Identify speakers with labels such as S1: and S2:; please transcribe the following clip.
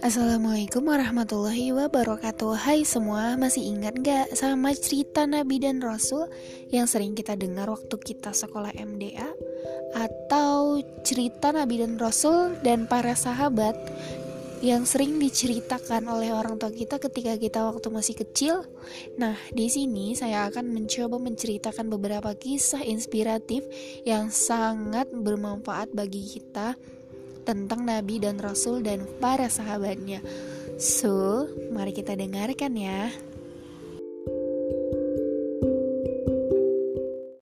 S1: Assalamualaikum warahmatullahi wabarakatuh. Hai semua, masih ingat gak sama cerita Nabi dan Rasul Yang sering kita dengar waktu kita sekolah MDA Atau cerita Nabi dan Rasul dan para sahabat Yang sering diceritakan oleh orang tua kita ketika kita waktu masih kecil? Nah, di sini saya akan mencoba menceritakan beberapa kisah inspiratif Yang sangat bermanfaat bagi kita tentang Nabi dan Rasul dan para sahabatnya. So, mari kita dengarkan ya.